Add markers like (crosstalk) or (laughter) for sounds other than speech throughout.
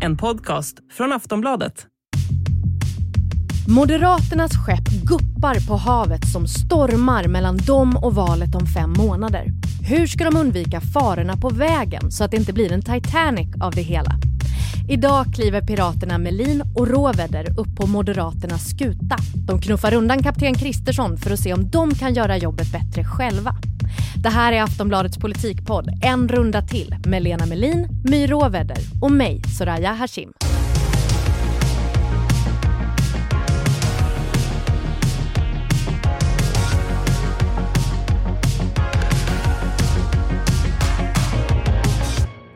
En podcast från Aftonbladet. Moderaternas skepp guppar på havet som stormar mellan dem och valet om fem månader. Hur ska de undvika farorna på vägen så att det inte blir en Titanic av det hela? Idag kliver piraterna Melin och Råvedder upp på Moderaternas skuta. De knuffar undan kapten Kristersson för att se om de kan göra jobbet bättre själva. Det här är Aftonbladets politikpodd En runda till med Lena Melin, My Råvedder och mig, Soraya Hashim.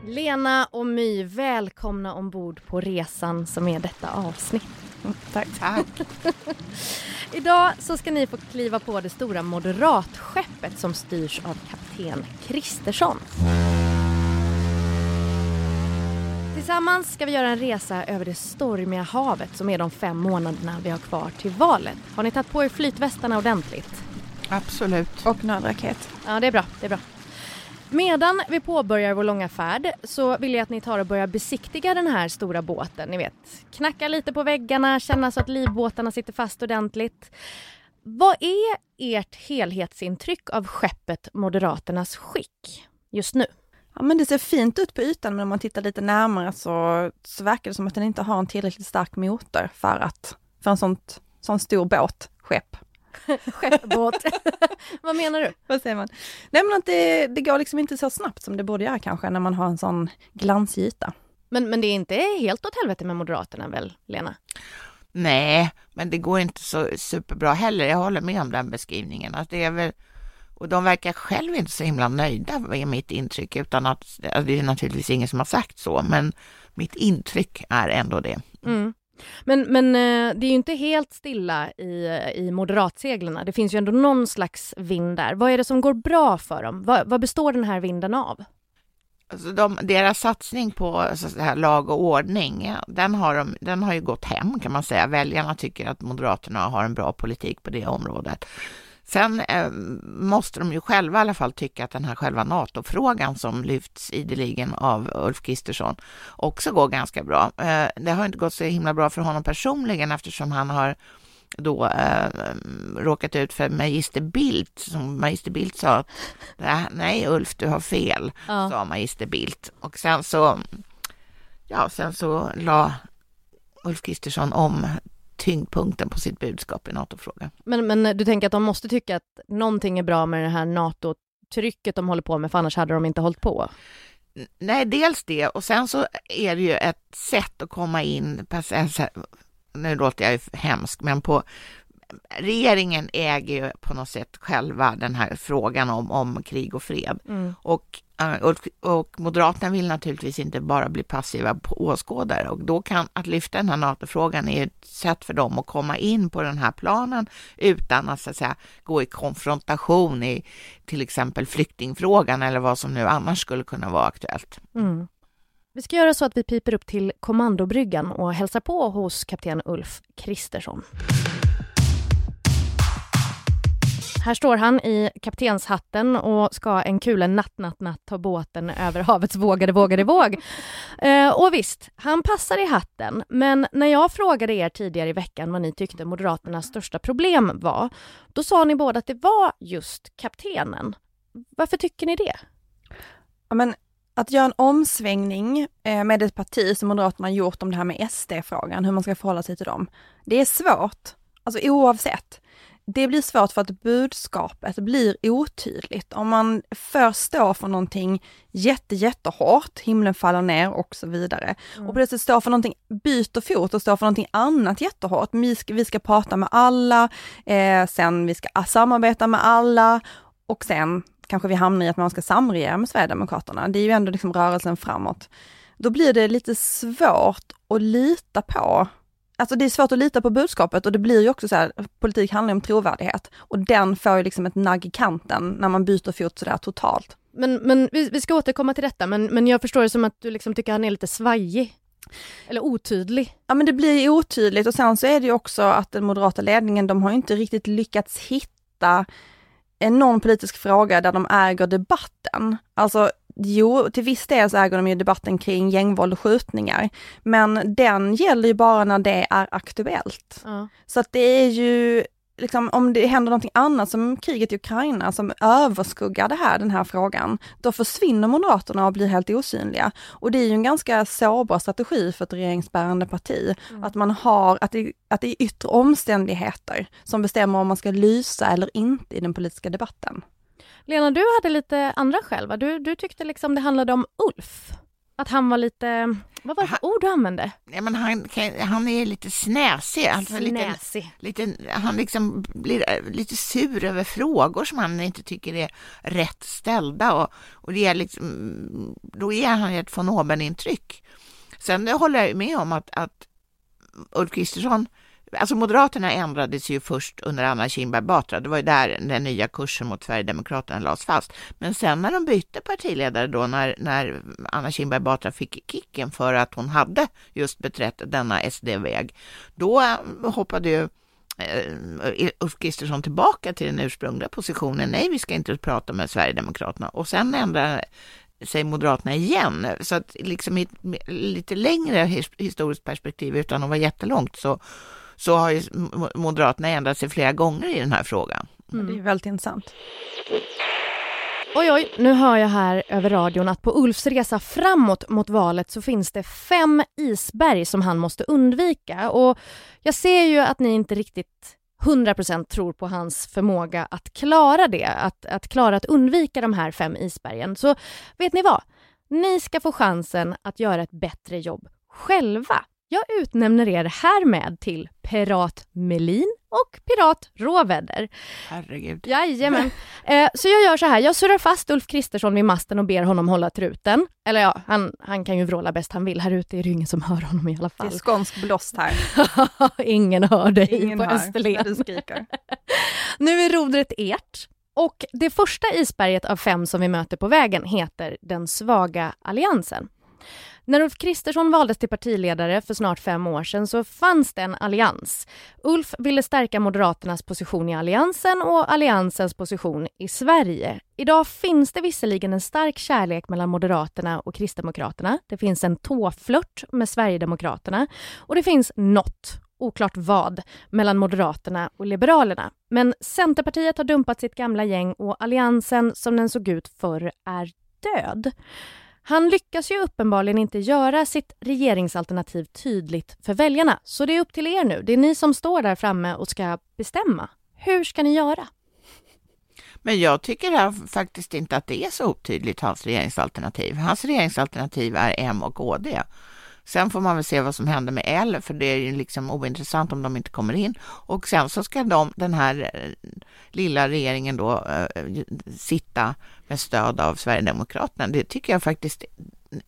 Lena och My, välkomna ombord på resan som är detta avsnitt. (laughs) Tack. Tack. (laughs) Idag så ska ni få kliva på det stora moderatskeppet som styrs av kapten Kristersson. Tillsammans ska vi göra en resa över det stormiga havet som är de fem månaderna vi har kvar till valet. Har ni tagit på er flytvästarna ordentligt? Absolut. Och nödraket. Ja, det är bra. Det är bra. Medan vi påbörjar vår långa färd så vill jag att ni tar och börjar besiktiga den här stora båten. Ni vet, knacka lite på väggarna, känna så att livbåtarna sitter fast ordentligt. Vad är ert helhetsintryck av skeppet Moderaternas skick just nu? Ja men det ser fint ut på ytan men om man tittar lite närmare så, så verkar det som att den inte har en tillräckligt stark motor för att, för en sånt, sån stor båt, skepp. (laughs) Skeppbåt. (laughs) Vad menar du? Vad säger man? Nej men att det, det går liksom inte så snabbt som det borde göra kanske när man har en sån glansig yta. Men, men det är inte helt åt helvete med Moderaterna väl, Lena? Nej, men det går inte så superbra heller. Jag håller med om den beskrivningen. Att det är väl, och de verkar själv inte så himla nöjda med mitt intryck, utan att det är naturligtvis ingen som har sagt så, men mitt intryck är ändå det. Mm. Men, men eh, det är ju inte helt stilla i, i moderatseglarna. Det finns ju ändå någon slags vind där. Vad är det som går bra för dem? Vad, vad består den här vinden av? Alltså de, deras satsning på alltså, här, lag och ordning, den, har de, den har ju gått hem kan man säga. Väljarna tycker att Moderaterna har en bra politik på det området. Sen eh, måste de ju själva i alla fall tycka att den här själva NATO-frågan som lyfts ideligen av Ulf Kristersson också går ganska bra. Eh, det har inte gått så himla bra för honom personligen eftersom han har då eh, råkat ut för magister Bildt, som magister Bildt sa att nej Ulf, du har fel, ja. sa magister Bildt. Och sen så, ja, sen så la Ulf Kristersson om tyngdpunkten på sitt budskap i NATO-frågan. Men, men du tänker att de måste tycka att någonting är bra med det här NATO-trycket de håller på med, för annars hade de inte hållit på? Nej, dels det och sen så är det ju ett sätt att komma in, nu låter jag ju hemsk, men på regeringen äger ju på något sätt själva den här frågan om, om krig och fred. Mm. Och, och, och, Moderaterna vill naturligtvis inte bara bli passiva åskådare och då kan att lyfta den här NATO-frågan är ett sätt för dem att komma in på den här planen utan att, så att säga, gå i konfrontation i till exempel flyktingfrågan eller vad som nu annars skulle kunna vara aktuellt. Mm. Vi ska göra så att vi piper upp till kommandobryggan och hälsar på hos kapten Ulf Kristersson. Här står han i kaptenshatten och ska en kule natt, natt, natt ta båten över havets vågade, vågade våg. (laughs) Eh, och visst, han passar i hatten, men när jag frågade er tidigare i veckan vad ni tyckte Moderaternas största problem var, då sa ni båda att det var just kaptenen. Varför tycker ni det? Ja, men att göra en omsvängning eh, med ett parti som Moderaterna gjort om det här med SD-frågan, hur man ska förhålla sig till dem, det är svårt. Alltså oavsett det blir svårt för att budskapet blir otydligt. Om man först står för någonting jätte, jättehårt, himlen faller ner och så vidare. Mm. Och plötsligt står för någonting, byter fot och står för någonting annat jättehårt. Vi ska, vi ska prata med alla, eh, sen vi ska samarbeta med alla och sen kanske vi hamnar i att man ska samregera med Sverigedemokraterna. Det är ju ändå liksom rörelsen framåt. Då blir det lite svårt att lita på Alltså det är svårt att lita på budskapet och det blir ju också så här, politik handlar om trovärdighet och den får ju liksom ett nagg i kanten när man byter fot sådär totalt. Men, men vi, vi ska återkomma till detta, men, men jag förstår det som att du liksom tycker han är lite svajig. Eller otydlig. Ja men det blir otydligt och sen så är det ju också att den moderata ledningen, de har inte riktigt lyckats hitta någon politisk fråga där de äger debatten. Alltså Jo, till viss del så äger de ju debatten kring gängvåld och skjutningar. Men den gäller ju bara när det är aktuellt. Ja. Så att det är ju, liksom, om det händer någonting annat som kriget i Ukraina som överskuggar det här, den här frågan, då försvinner Moderaterna och blir helt osynliga. Och det är ju en ganska sårbar strategi för ett regeringsbärande parti, att man har, att det, att det är yttre omständigheter som bestämmer om man ska lysa eller inte i den politiska debatten. Lena, du hade lite andra skäl, va? Du, du tyckte liksom det handlade om Ulf. Att han var lite, vad var det för ord du använde? Ja, men han, han är lite snäsig. Alltså lite, Snäsig. lite, han liksom blir eh, lite sur över frågor som han inte tycker är rätt ställda. Och, och det är liksom, då ger han ett von oben-intryck. Sen håller jag med om att, att Ulf Kristersson Alltså Moderaterna ändrades ju först under Anna Kinberg Batra. Det var ju där den nya kursen mot Sverigedemokraterna lades fast. Men sen när de bytte partiledare då, när, när Anna Kinberg Batra fick kicken för att hon hade just beträtt denna SD-väg, då eh, hoppade ju eh, Ulf Kristersson tillbaka till den ursprungliga positionen. Nej, vi ska inte prata med Sverigedemokraterna. Och sen ändrade sig Moderaterna igen. Så att liksom i ett lite längre historiskt perspektiv, utan att vara jättelångt, så, så har ju Mo- Moderaterna ändrat sig flera gånger i den här frågan. Och Det är väldigt intressant. Oj, oj, nu hör jag här över radion att på Ulfs resa framåt mot valet så finns det fem isberg som han måste undvika. Och jag ser ju att ni inte riktigt 100% tror på hans förmåga att klara det, att, att klara att undvika de här fem isbergen. Så vet ni vad? Ni ska få chansen att göra ett bättre jobb själva. Jag utnämner er härmed till Pirat Melin och Pirat Råväder. Herregud. Jajamän. Eh, så jag gör så här, jag surrar fast Ulf Kristersson vid masten och ber honom hålla truten. Eller ja, han, han kan ju vråla bäst han vill. Här ute är det ingen som hör honom i alla Det är fall. skånsk blåst här. (laughs) ingen hör dig Ingen på hör Österlen. (laughs) Nu är rodret ert. Och det första isberget av fem som vi möter på vägen heter Den svaga alliansen. När Ulf Kristersson valdes till partiledare för snart fem år sedan så fanns det en allians. Ulf ville stärka Moderaternas position i alliansen och alliansens position i Sverige. Idag finns det visserligen en stark kärlek mellan Moderaterna och Kristdemokraterna. Det finns en tåflört med Sverigedemokraterna och det finns något, oklart vad, mellan Moderaterna och Liberalerna. Men Centerpartiet har dumpat sitt gamla gäng och alliansen som den såg ut förr är död. Han lyckas ju uppenbarligen inte göra sitt regeringsalternativ tydligt för väljarna. Så det är upp till er nu. Det är ni som står där framme och ska bestämma. Hur ska ni göra? Men jag tycker faktiskt inte att det är så otydligt, hans regeringsalternativ. Hans regeringsalternativ är M och KD. Sen får man väl se vad som händer med L, för det är ju liksom ointressant om de inte kommer in. Och sen så ska de, den här eh, lilla regeringen då eh, sitta med stöd av Sverigedemokraterna. Det tycker jag faktiskt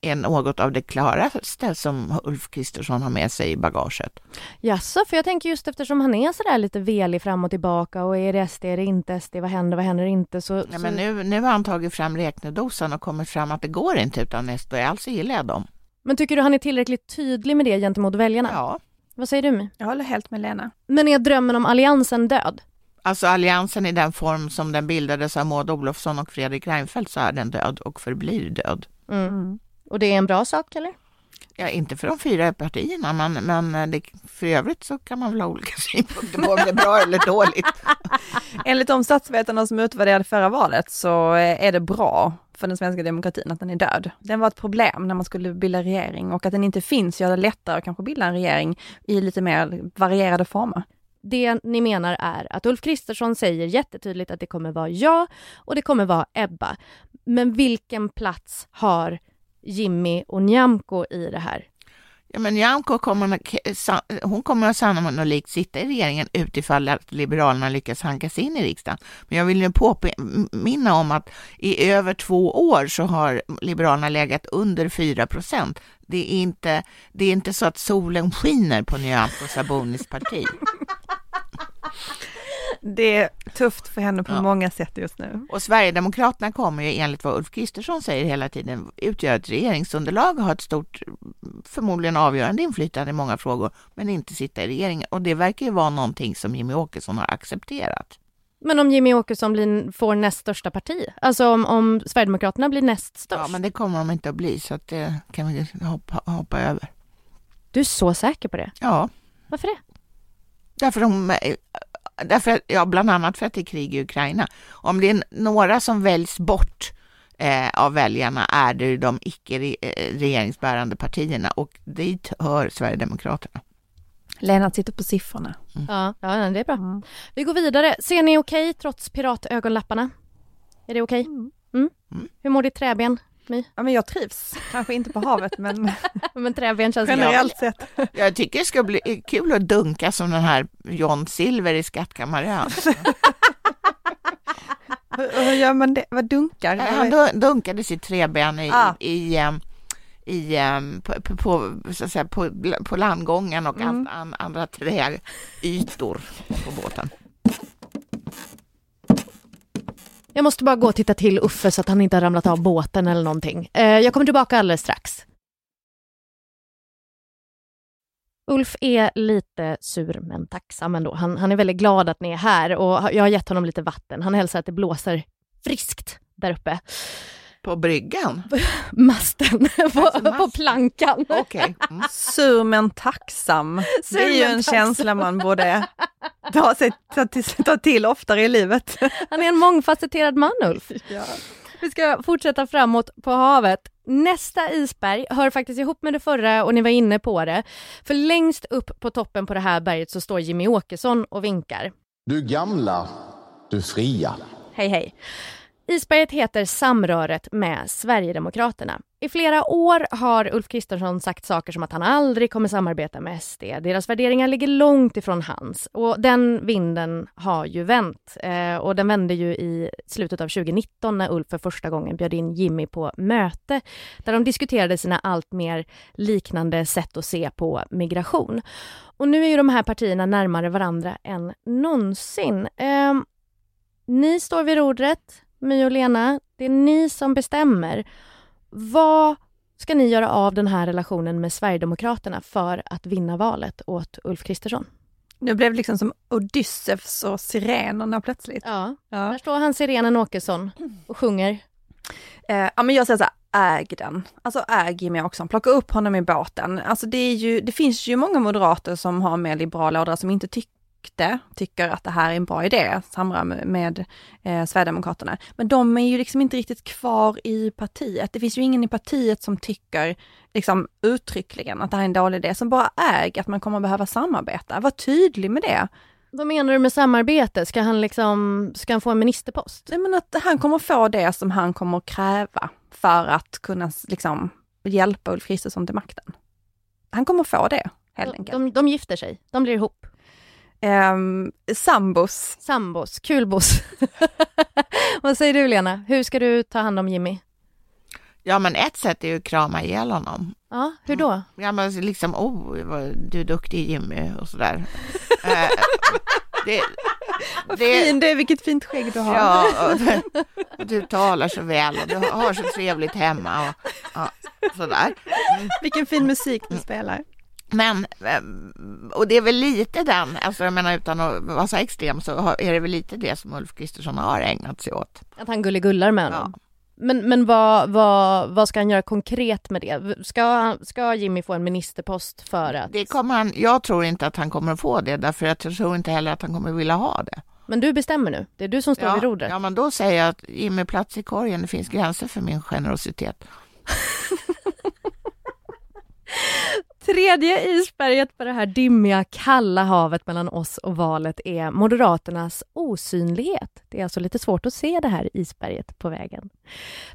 är något av det klaraste som Ulf Kristersson har med sig i bagaget. Jaså, för jag tänker just eftersom han är sådär lite velig fram och tillbaka och är det SD, är det inte SD, vad händer, vad händer inte? Så, Ja, så... men nu, nu har han tagit fram räknedosan och kommit fram att det går inte utan SD, alltså gillar jag dem. Men tycker du han är tillräckligt tydlig med det gentemot väljarna? Ja, Vad säger du? Jag håller helt med Lena. Men är drömmen om alliansen död? Alltså alliansen i den form som den bildades av Maud Olofsson och Fredrik Reinfeldt så är den död och förblir död. Mm. Och det är en bra sak, eller? Ja, inte för de fyra partierna, men, men det, för övrigt så kan man väl ha olika (laughs) synpunkter på om det är bra eller dåligt. (laughs) Enligt de statsvetarna som utvärderade förra valet så eh, är det bra för den svenska demokratin att den är död. Den var ett problem när man skulle bilda regering och att den inte finns gör det lättare att kanske bilda en regering i lite mer varierade former. Det ni menar är att Ulf Kristersson säger jättetydligt att det kommer vara jag och det kommer vara Ebba. Men vilken plats har Jimmy och Nyamko i det här? Ja, men Nyamko kommer, hon kommer sannolikt sitta i regeringen utifall att Liberalerna lyckas hanka sig in i riksdagen. Men jag vill nu påminna om att i över två år så har Liberalerna legat under 4 procent. Det är inte, det är inte så att solen skiner på Nyamko Sabunis parti. (laughs) Det är tufft för henne på Ja. många sätt just nu. Och Sverigedemokraterna kommer ju enligt vad Ulf Kristersson säger hela tiden utgöra ett regeringsunderlag och ha ett stort, förmodligen avgörande inflytande i många frågor, men inte sitta i regeringen. Och det verkar ju vara någonting som Jimmy Åkesson har accepterat. Men om Jimmy Åkesson blir, får näst största parti, alltså om, om Sverigedemokraterna blir näst störst? Ja, men det kommer de inte att bli, så att det kan vi hoppa, hoppa över. Du är så säker på det? Ja. Varför det? Därför, de, därför ja, bland annat för att det är krig i Ukraina. Om det är några som väljs bort eh, av väljarna är det de icke regeringsbärande partierna och dit hör Sverigedemokraterna. Lennart sitter på siffrorna. Mm. Ja, ja, det är bra. Mm. Vi går vidare. Ser ni okej okay, trots piratögonlapparna? Är det okej? Okay? Mm. mm. Mm. Hur mår ditt träben? My? Ja, men jag trivs. Kanske inte på havet, men... (laughs) men träben känns Generellt sett. Jag tycker det ska bli kul att dunka som den här John Silver i Skattkammaren. Hur gör man det? Vad dunkar? Han dunkade sitt träben i, ah. i, i i, um, på, på, så att säga, på, på landgången och mm. an, andra träytor på båten. Jag måste bara gå och titta till Uffe så att han inte har ramlat av båten eller någonting. Eh, jag kommer tillbaka alldeles strax. Ulf är lite sur men tacksam ändå. Han, han är väldigt glad att ni är här och jag har gett honom lite vatten. Han hälsar att det blåser friskt där uppe. På bryggan? (laughs) Masten, på, alltså på plankan. Okay. Mm. Sur men tacksam. Sur det är ju en tacksam. känsla man borde ta, sig, ta, till, ta till oftare i livet. Han är en mångfacetterad man Ulf. (laughs) Ja. Vi ska fortsätta framåt på havet. Nästa isberg hör faktiskt ihop med det förra och ni var inne på det. För längst upp på toppen på det här berget så står Jimmy Åkesson och vinkar. Du gamla, du fria. Hej hej. Isberget heter Samröret med Sverigedemokraterna. I flera år har Ulf Kristersson sagt saker som att han aldrig kommer samarbeta med SD. Deras värderingar ligger långt ifrån hans och den vinden har ju vänt. Eh, och den vände ju i slutet av 2019 när Ulf för första gången bjöd in Jimmy på möte där de diskuterade sina allt mer liknande sätt att se på migration. Och nu är ju de här partierna närmare varandra än någonsin. Eh, ni står vid rodret. My och Lena, det är ni som bestämmer. Vad ska ni göra av den här relationen med Sverigedemokraterna för att vinna valet åt Ulf Kristersson? Nu blev det liksom som Odysseus och sirenerna plötsligt. Ja, ja. där står han sirenen Åkesson och sjunger. Eh, ja men jag säger så här, äg den. Alltså äg Jimmie Åkesson, plocka upp honom i båten. Alltså det är ju, det finns ju många moderater som har mer liberala ådror som inte tycker tyckte, tycker att det här är en bra idé, samra med, eh, Sverigedemokraterna. Men de är ju liksom inte riktigt kvar i partiet. Det finns ju ingen i partiet som tycker liksom uttryckligen att det här är en dålig idé, som bara äger att man kommer behöva samarbeta. Var tydlig med det. Vad menar du med samarbete? Ska han liksom, ska han få en ministerpost? Nej men att han kommer få det som han kommer kräva för att kunna liksom hjälpa Ulf Kristersson till makten. Han kommer få det, helt de, enkelt. De, de gifter sig, de blir ihop. Um, sambos. Sambos, kulbos. (laughs) Vad säger du Lena? Hur ska du ta hand om Jimmy? Ja, men ett sätt är ju att krama ihjäl honom. Ja, hur då? Ja, men liksom, oh, du är duktig Jimmy och sådär. (laughs) Eh, det, vad det, fin du är, vilket fint skägg du har. Ja, och det, (laughs) och du talar så väl och du har så trevligt hemma och, och sådär. Mm. Vilken fin musik du spelar. Men, eh, och det är väl lite den, alltså jag menar utan att vara så extrem så är det väl lite det som Ulf Kristersson har ägnat sig åt. Att han gulligullar med honom? Ja. Men, men vad, vad, vad ska han göra konkret med det? Ska, ska Jimmy få en ministerpost för att... Det kommer han, jag tror inte att han kommer att få det, därför att jag tror inte heller att han kommer att vilja ha det. Men du bestämmer nu, det är du som står ja, vid rodret. Ja, men då säger jag att Jimmy plats i korgen, det finns gränser för min generositet. (laughs) Tredje isberget på det här dimmiga, kalla havet mellan oss och valet är Moderaternas osynlighet. Det är alltså lite svårt att se det här isberget på vägen.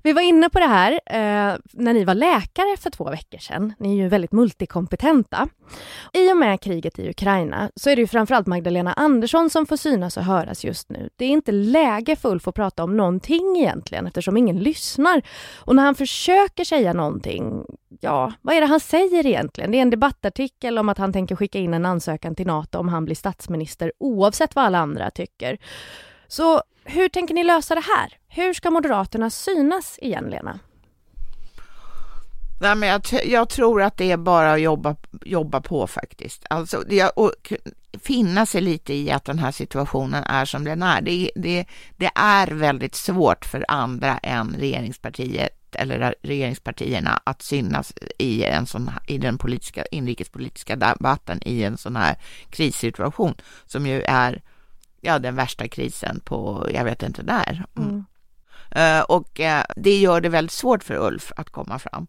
Vi var inne på det här eh, när ni var läkare för två veckor sedan. Ni är ju väldigt multikompetenta. I och med kriget i Ukraina så är det ju framförallt Magdalena Andersson som får synas och höras just nu. Det är inte läge för Ulf att prata om någonting egentligen eftersom ingen lyssnar. Och när han försöker säga någonting, ja, vad är det han säger egentligen? Det är en debattartikel om att han tänker skicka in en ansökan till Nato om han blir statsminister oavsett vad alla andra tycker. Så hur tänker ni lösa det här? Hur ska Moderaterna synas igen, Lena? Nej, men jag, jag, tror att det är bara att jobba, jobba på faktiskt. Alltså, det, och finna sig lite i att den här situationen är som den är. Det, det, det är väldigt svårt för andra än regeringspartiet eller regeringspartierna att synas i, en sån, i den politiska, inrikespolitiska debatten i en sån här krissituation som ju är ja, den värsta krisen på, jag vet inte när. Mm. Mm. Uh, och uh, det gör det väldigt svårt för Ulf att komma fram.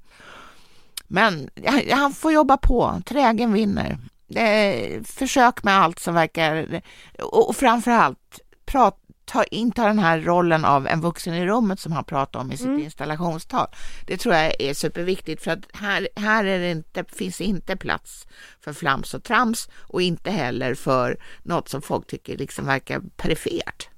Men han får jobba på, trägen vinner. Eh, försök med allt som verkar, och, framför allt, prat, ta, inta den här rollen av en vuxen i rummet som han pratade om i sitt mm. installationstal. Det tror jag är superviktigt för att här, här är det inte, finns inte plats för flams och trams och inte heller för något som folk tycker liksom verkar perifert.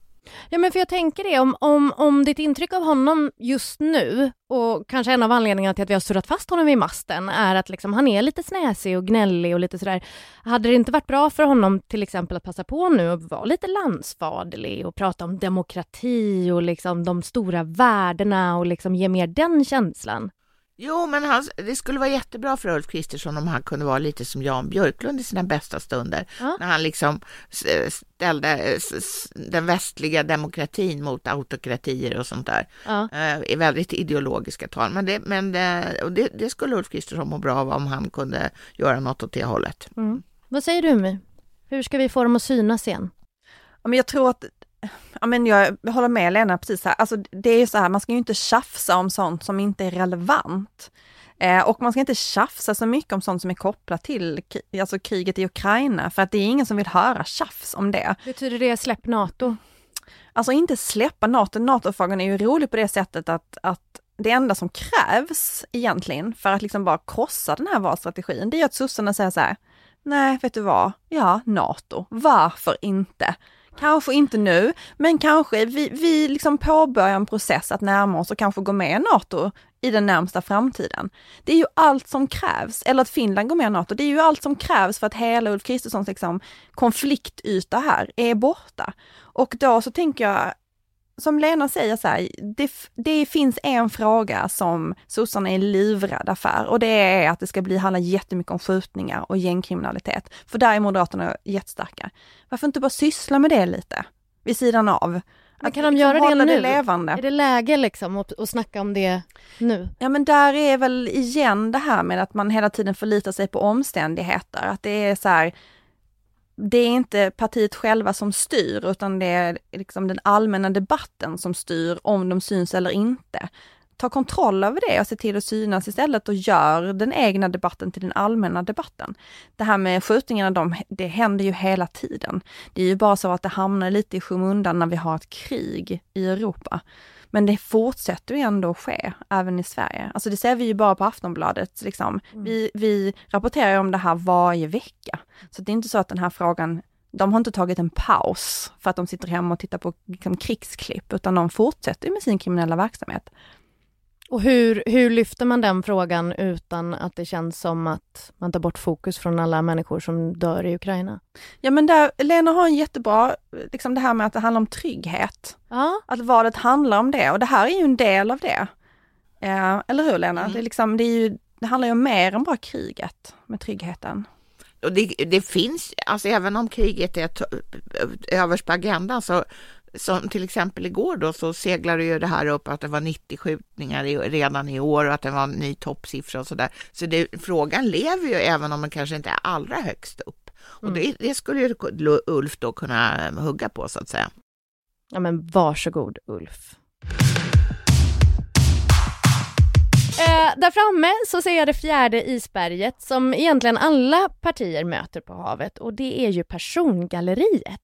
Ja men för jag tänker det, om, om, om ditt intryck av honom just nu och kanske en av anledningarna till att vi har surrat fast honom vid masten är att liksom, han är lite snäsig och gnällig och lite sådär. Hade det inte varit bra för honom till exempel att passa på nu och vara lite landsfaderlig och prata om demokrati och liksom de stora värdena och liksom ge mer den känslan? Jo, men han, det skulle vara jättebra för Ulf Kristersson om han kunde vara lite som Jan Björklund i sina bästa stunder. Ja. När han liksom ställde den västliga demokratin mot autokratier och sånt där. Ja. I väldigt ideologiska tal. Men, det, men det, och det, det, skulle Ulf Kristersson må bra av om han kunde göra något åt det hållet. Mm. Vad säger du My? Hur ska vi få dem att synas igen? jag tror att ja men jag håller med Lena precis här, alltså det är ju så här, man ska ju inte tjafsa om sånt som inte är relevant. Eh, och man ska inte tjafsa så mycket om sånt som är kopplat till alltså kriget i Ukraina, för att det är ingen som vill höra tjafs om det. Betyder det släpp NATO? Alltså inte släppa NATO, NATO-frågan är ju rolig på det sättet att, att det enda som krävs egentligen för att liksom bara krossa den här valstrategin, det är att sossarna säger så här, nej vet du vad, ja NATO, varför inte? Kanske inte nu, men kanske vi, vi liksom påbörjar en process att närma oss och kanske gå med i NATO i den närmsta framtiden. Det är ju allt som krävs, eller att Finland går med i NATO, det är ju allt som krävs för att hela Ulf Kristerssons liksom, konfliktyta här är borta. Och då så tänker jag, som Lena säger så här, det, det finns en fråga som sossarna är livrädda för och det är att det ska bli, handla jättemycket om skjutningar och gängkriminalitet. För där är Moderaterna jättestarka. Varför inte bara syssla med det lite vid sidan av? Men kan de göra det nu? Det levande. Är det läge liksom att, att snacka om det nu? Ja men där är väl igen det här med att man hela tiden förlitar sig på omständigheter, att det är så här, det är inte partiet själva som styr, utan det är liksom den allmänna debatten som styr om de syns eller inte. Ta kontroll över det och se till att synas istället och gör den egna debatten till den allmänna debatten. Det här med skjutningarna, de, det händer ju hela tiden. Det är ju bara så att det hamnar lite i skymundan när vi har ett krig i Europa. Men det fortsätter ju ändå ske, även i Sverige. Alltså det ser vi ju bara på Aftonbladet, liksom. Mm. Vi, vi rapporterar om det här varje vecka. Så det är inte så att den här frågan de har inte tagit en paus för att de sitter hemma och tittar på liksom, krigsklipp, utan de fortsätter med sin kriminella verksamhet. Och hur, hur lyfter man den frågan utan att det känns som att man tar bort fokus från alla människor som dör i Ukraina? Ja men där, Lena har en jättebra, liksom det här med att det handlar om trygghet. Ja. Att valet handlar om det och det här är ju en del av det. Eh, eller hur Lena? Mm. Det, är liksom, det, är ju, det handlar ju om mer än bara kriget med tryggheten. Och det, det finns, alltså även om kriget är överst på agendan så som till exempel igår då så seglade ju det här upp att det var 90 skjutningar i, redan i år och att det var en ny toppsiffra och så där. Så det, frågan lever ju även om den kanske inte är allra högst upp. Och mm. det, det, skulle ju Ulf då kunna hugga på så att säga. Ja men varsågod Ulf. Eh, där framme så ser jag det fjärde isberget som egentligen alla partier möter på havet och det är ju persongalleriet.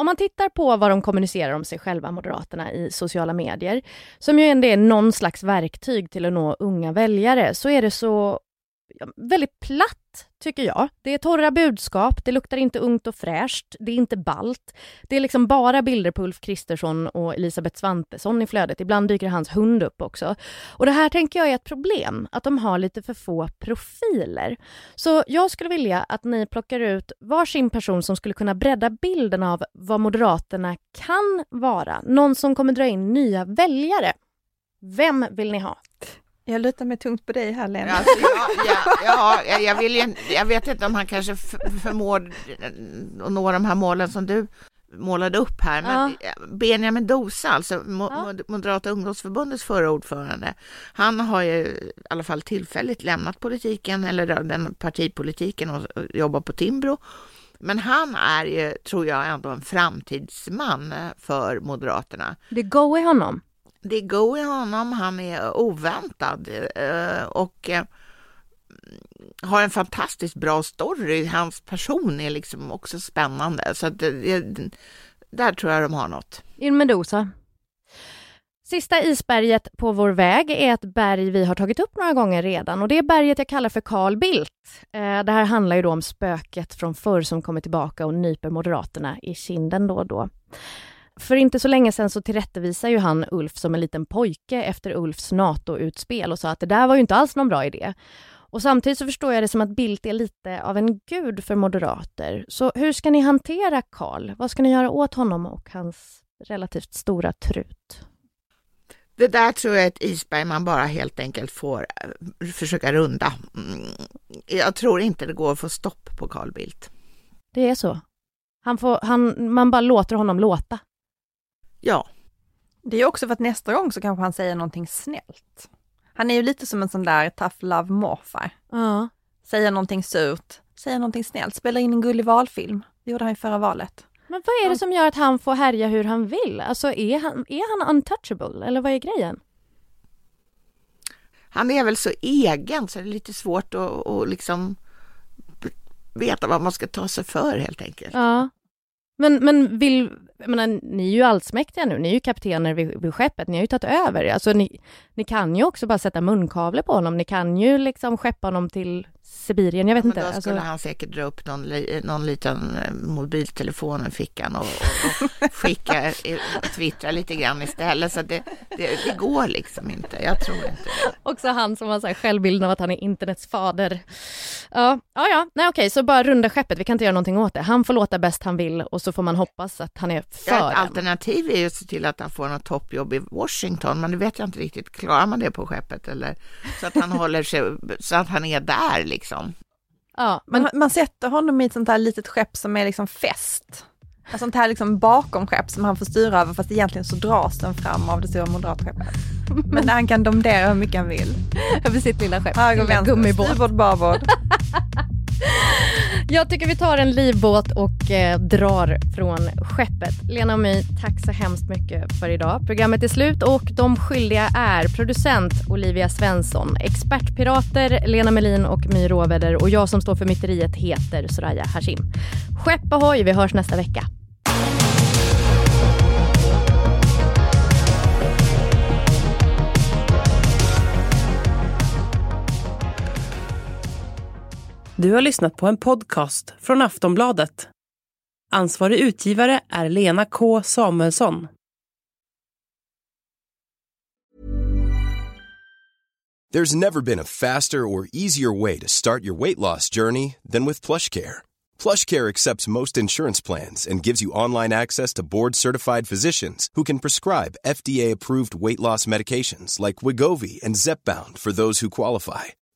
Om man tittar på vad de kommunicerar om sig själva, Moderaterna, i sociala medier, som ju ändå är någon slags verktyg till att nå unga väljare, så är det så väldigt platt tycker jag. Det är torra budskap, det luktar inte ungt och fräscht, det är inte balt. Det är liksom bara bilder på Ulf Kristersson och Elisabeth Svantesson i flödet. Ibland dyker hans hund upp också. Och det här tänker jag är ett problem, att de har lite för få profiler. Så jag skulle vilja att ni plockar ut varsin person som skulle kunna bredda bilden av vad Moderaterna kan vara. Någon som kommer dra in nya väljare. Vem vill ni ha? Jag lutar mig tungt på dig här Lena. Alltså, ja, ja, ja, jag, vill ju, jag vet inte om han kanske förmår att nå de här målen som du målade upp här. Men ja. Benjamin Dosa, alltså ja. Moderata ungdomsförbundets förra ordförande, han har ju i alla fall tillfälligt lämnat politiken, eller den partipolitiken och jobbar på Timbro. Men han är ju, tror jag, ändå en framtidsman för Moderaterna. Det går i honom. Det går i honom. Han är oväntad eh, och eh, har en fantastiskt bra story. Hans person är liksom också spännande. Så att eh, det, där tror jag de har något. In Medusa. Sista isberget på vår väg är ett berg vi har tagit upp några gånger redan och det är berget jag kallar för Carl Bildt. Det här handlar ju då om spöket från förr som kommer tillbaka och nyper Moderaterna i kinden då och då. För inte så länge sedan så tillrättavisar ju han Ulf som en liten pojke efter Ulfs NATO-utspel och sa att det där var ju inte alls någon bra idé. Och samtidigt så förstår jag det som att Bildt är lite av en gud för moderater. Så hur ska ni hantera Karl? Vad ska ni göra åt honom och hans relativt stora trut? Det där tror jag är ett isberg man bara helt enkelt får eh, försöka runda. Mm, jag tror inte det går att få stopp på Carl Bildt. Det är så? Han får, han, man bara låter honom låta? Ja. Det är också för att nästa gång så kanske han säger någonting snällt. Han är ju lite som en sån där tough love morfar. Ja. Säger någonting surt, säger någonting snällt, spelar in en gullig valfilm. Det gjorde han i förra valet. Men vad är det som gör att han får härja hur han vill? Alltså är han, är han untouchable eller vad är grejen? Han är väl så egen så det är lite svårt att, att liksom veta vad man ska ta sig för helt enkelt. Ja. Men, men vill, jag menar, ni är ju allsmäktiga nu, ni är ju kaptener vid, vid skeppet, ni har ju tagit över. Alltså ni, ni kan ju också bara sätta munkavle på honom, ni kan ju liksom skeppa honom till Sibirien, jag vet ja, inte. Då skulle alltså... han säkert dra upp någon, någon liten eh, mobiltelefon i fickan och, och, och (laughs) skicka, twittra lite grann istället. Så det, det, det, går liksom inte, jag tror inte. Också han som har så här självbilden av att han är internets fader. Ja, ja, ja. nej okej, så bara runda skeppet, vi kan inte göra någonting åt det. Han får låta bäst han vill och så får man hoppas att han är för ja, Ett alternativ är ju att se till att han får något toppjobb i Washington, men det vet jag inte riktigt. Klarar man det på skeppet eller så att han håller sig, så att han är där liksom? Ja, men man, man sätter honom i ett sånt här litet skepp som är liksom fäst. Ett sånt här liksom bakom-skepp som han får styra över fast egentligen så dras den fram av det stora moderatskeppet. (laughs) Men han kan domdera hur mycket han vill. Över sitt lilla skepp. Höger, vänster, styrbord, babord. (laughs) Jag tycker vi tar en livbåt och eh, drar från skeppet. Lena och My, tack så hemskt mycket för idag. Programmet är slut och de skyldiga är producent Olivia Svensson, expertpirater Lena Melin och My Råväder och jag som står för myteriet heter Soraya Hashim. Skepp ahoy, vi hörs nästa vecka. Du har lyssnat på en podcast från Aftonbladet. Ansvarig utgivare är Lena K Samuelsson. There's never been a faster or easier way to start your weight loss journey than with PlushCare. PlushCare accepts most insurance plans and gives you online access to board-certified physicians who can prescribe FDA-approved weight loss medications like Wigovi and Zepbound for those who qualify.